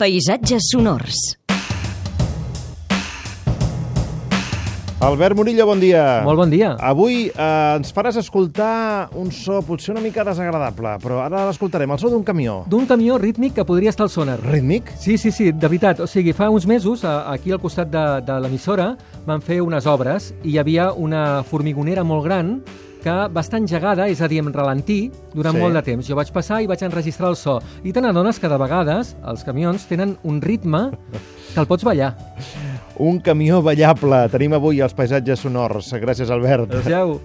Paisatges sonors. Albert Murillo, bon dia. Molt bon dia. Avui eh, ens faràs escoltar un so potser una mica desagradable, però ara l'escoltarem, el so d'un camió. D'un camió rítmic que podria estar al sonar. Rítmic? Sí, sí, sí, de veritat. O sigui, fa uns mesos, aquí al costat de, de l'emissora, van fer unes obres i hi havia una formigonera molt gran que va estar engegada, és a dir, en ralentí, durant Sí. molt de temps. Jo vaig passar i vaig enregistrar el so. I te n'adones que de vegades els camions tenen un ritme que el pots ballar. Un camió ballable. Tenim avui els paisatges sonors. Gràcies, Albert. Adéu.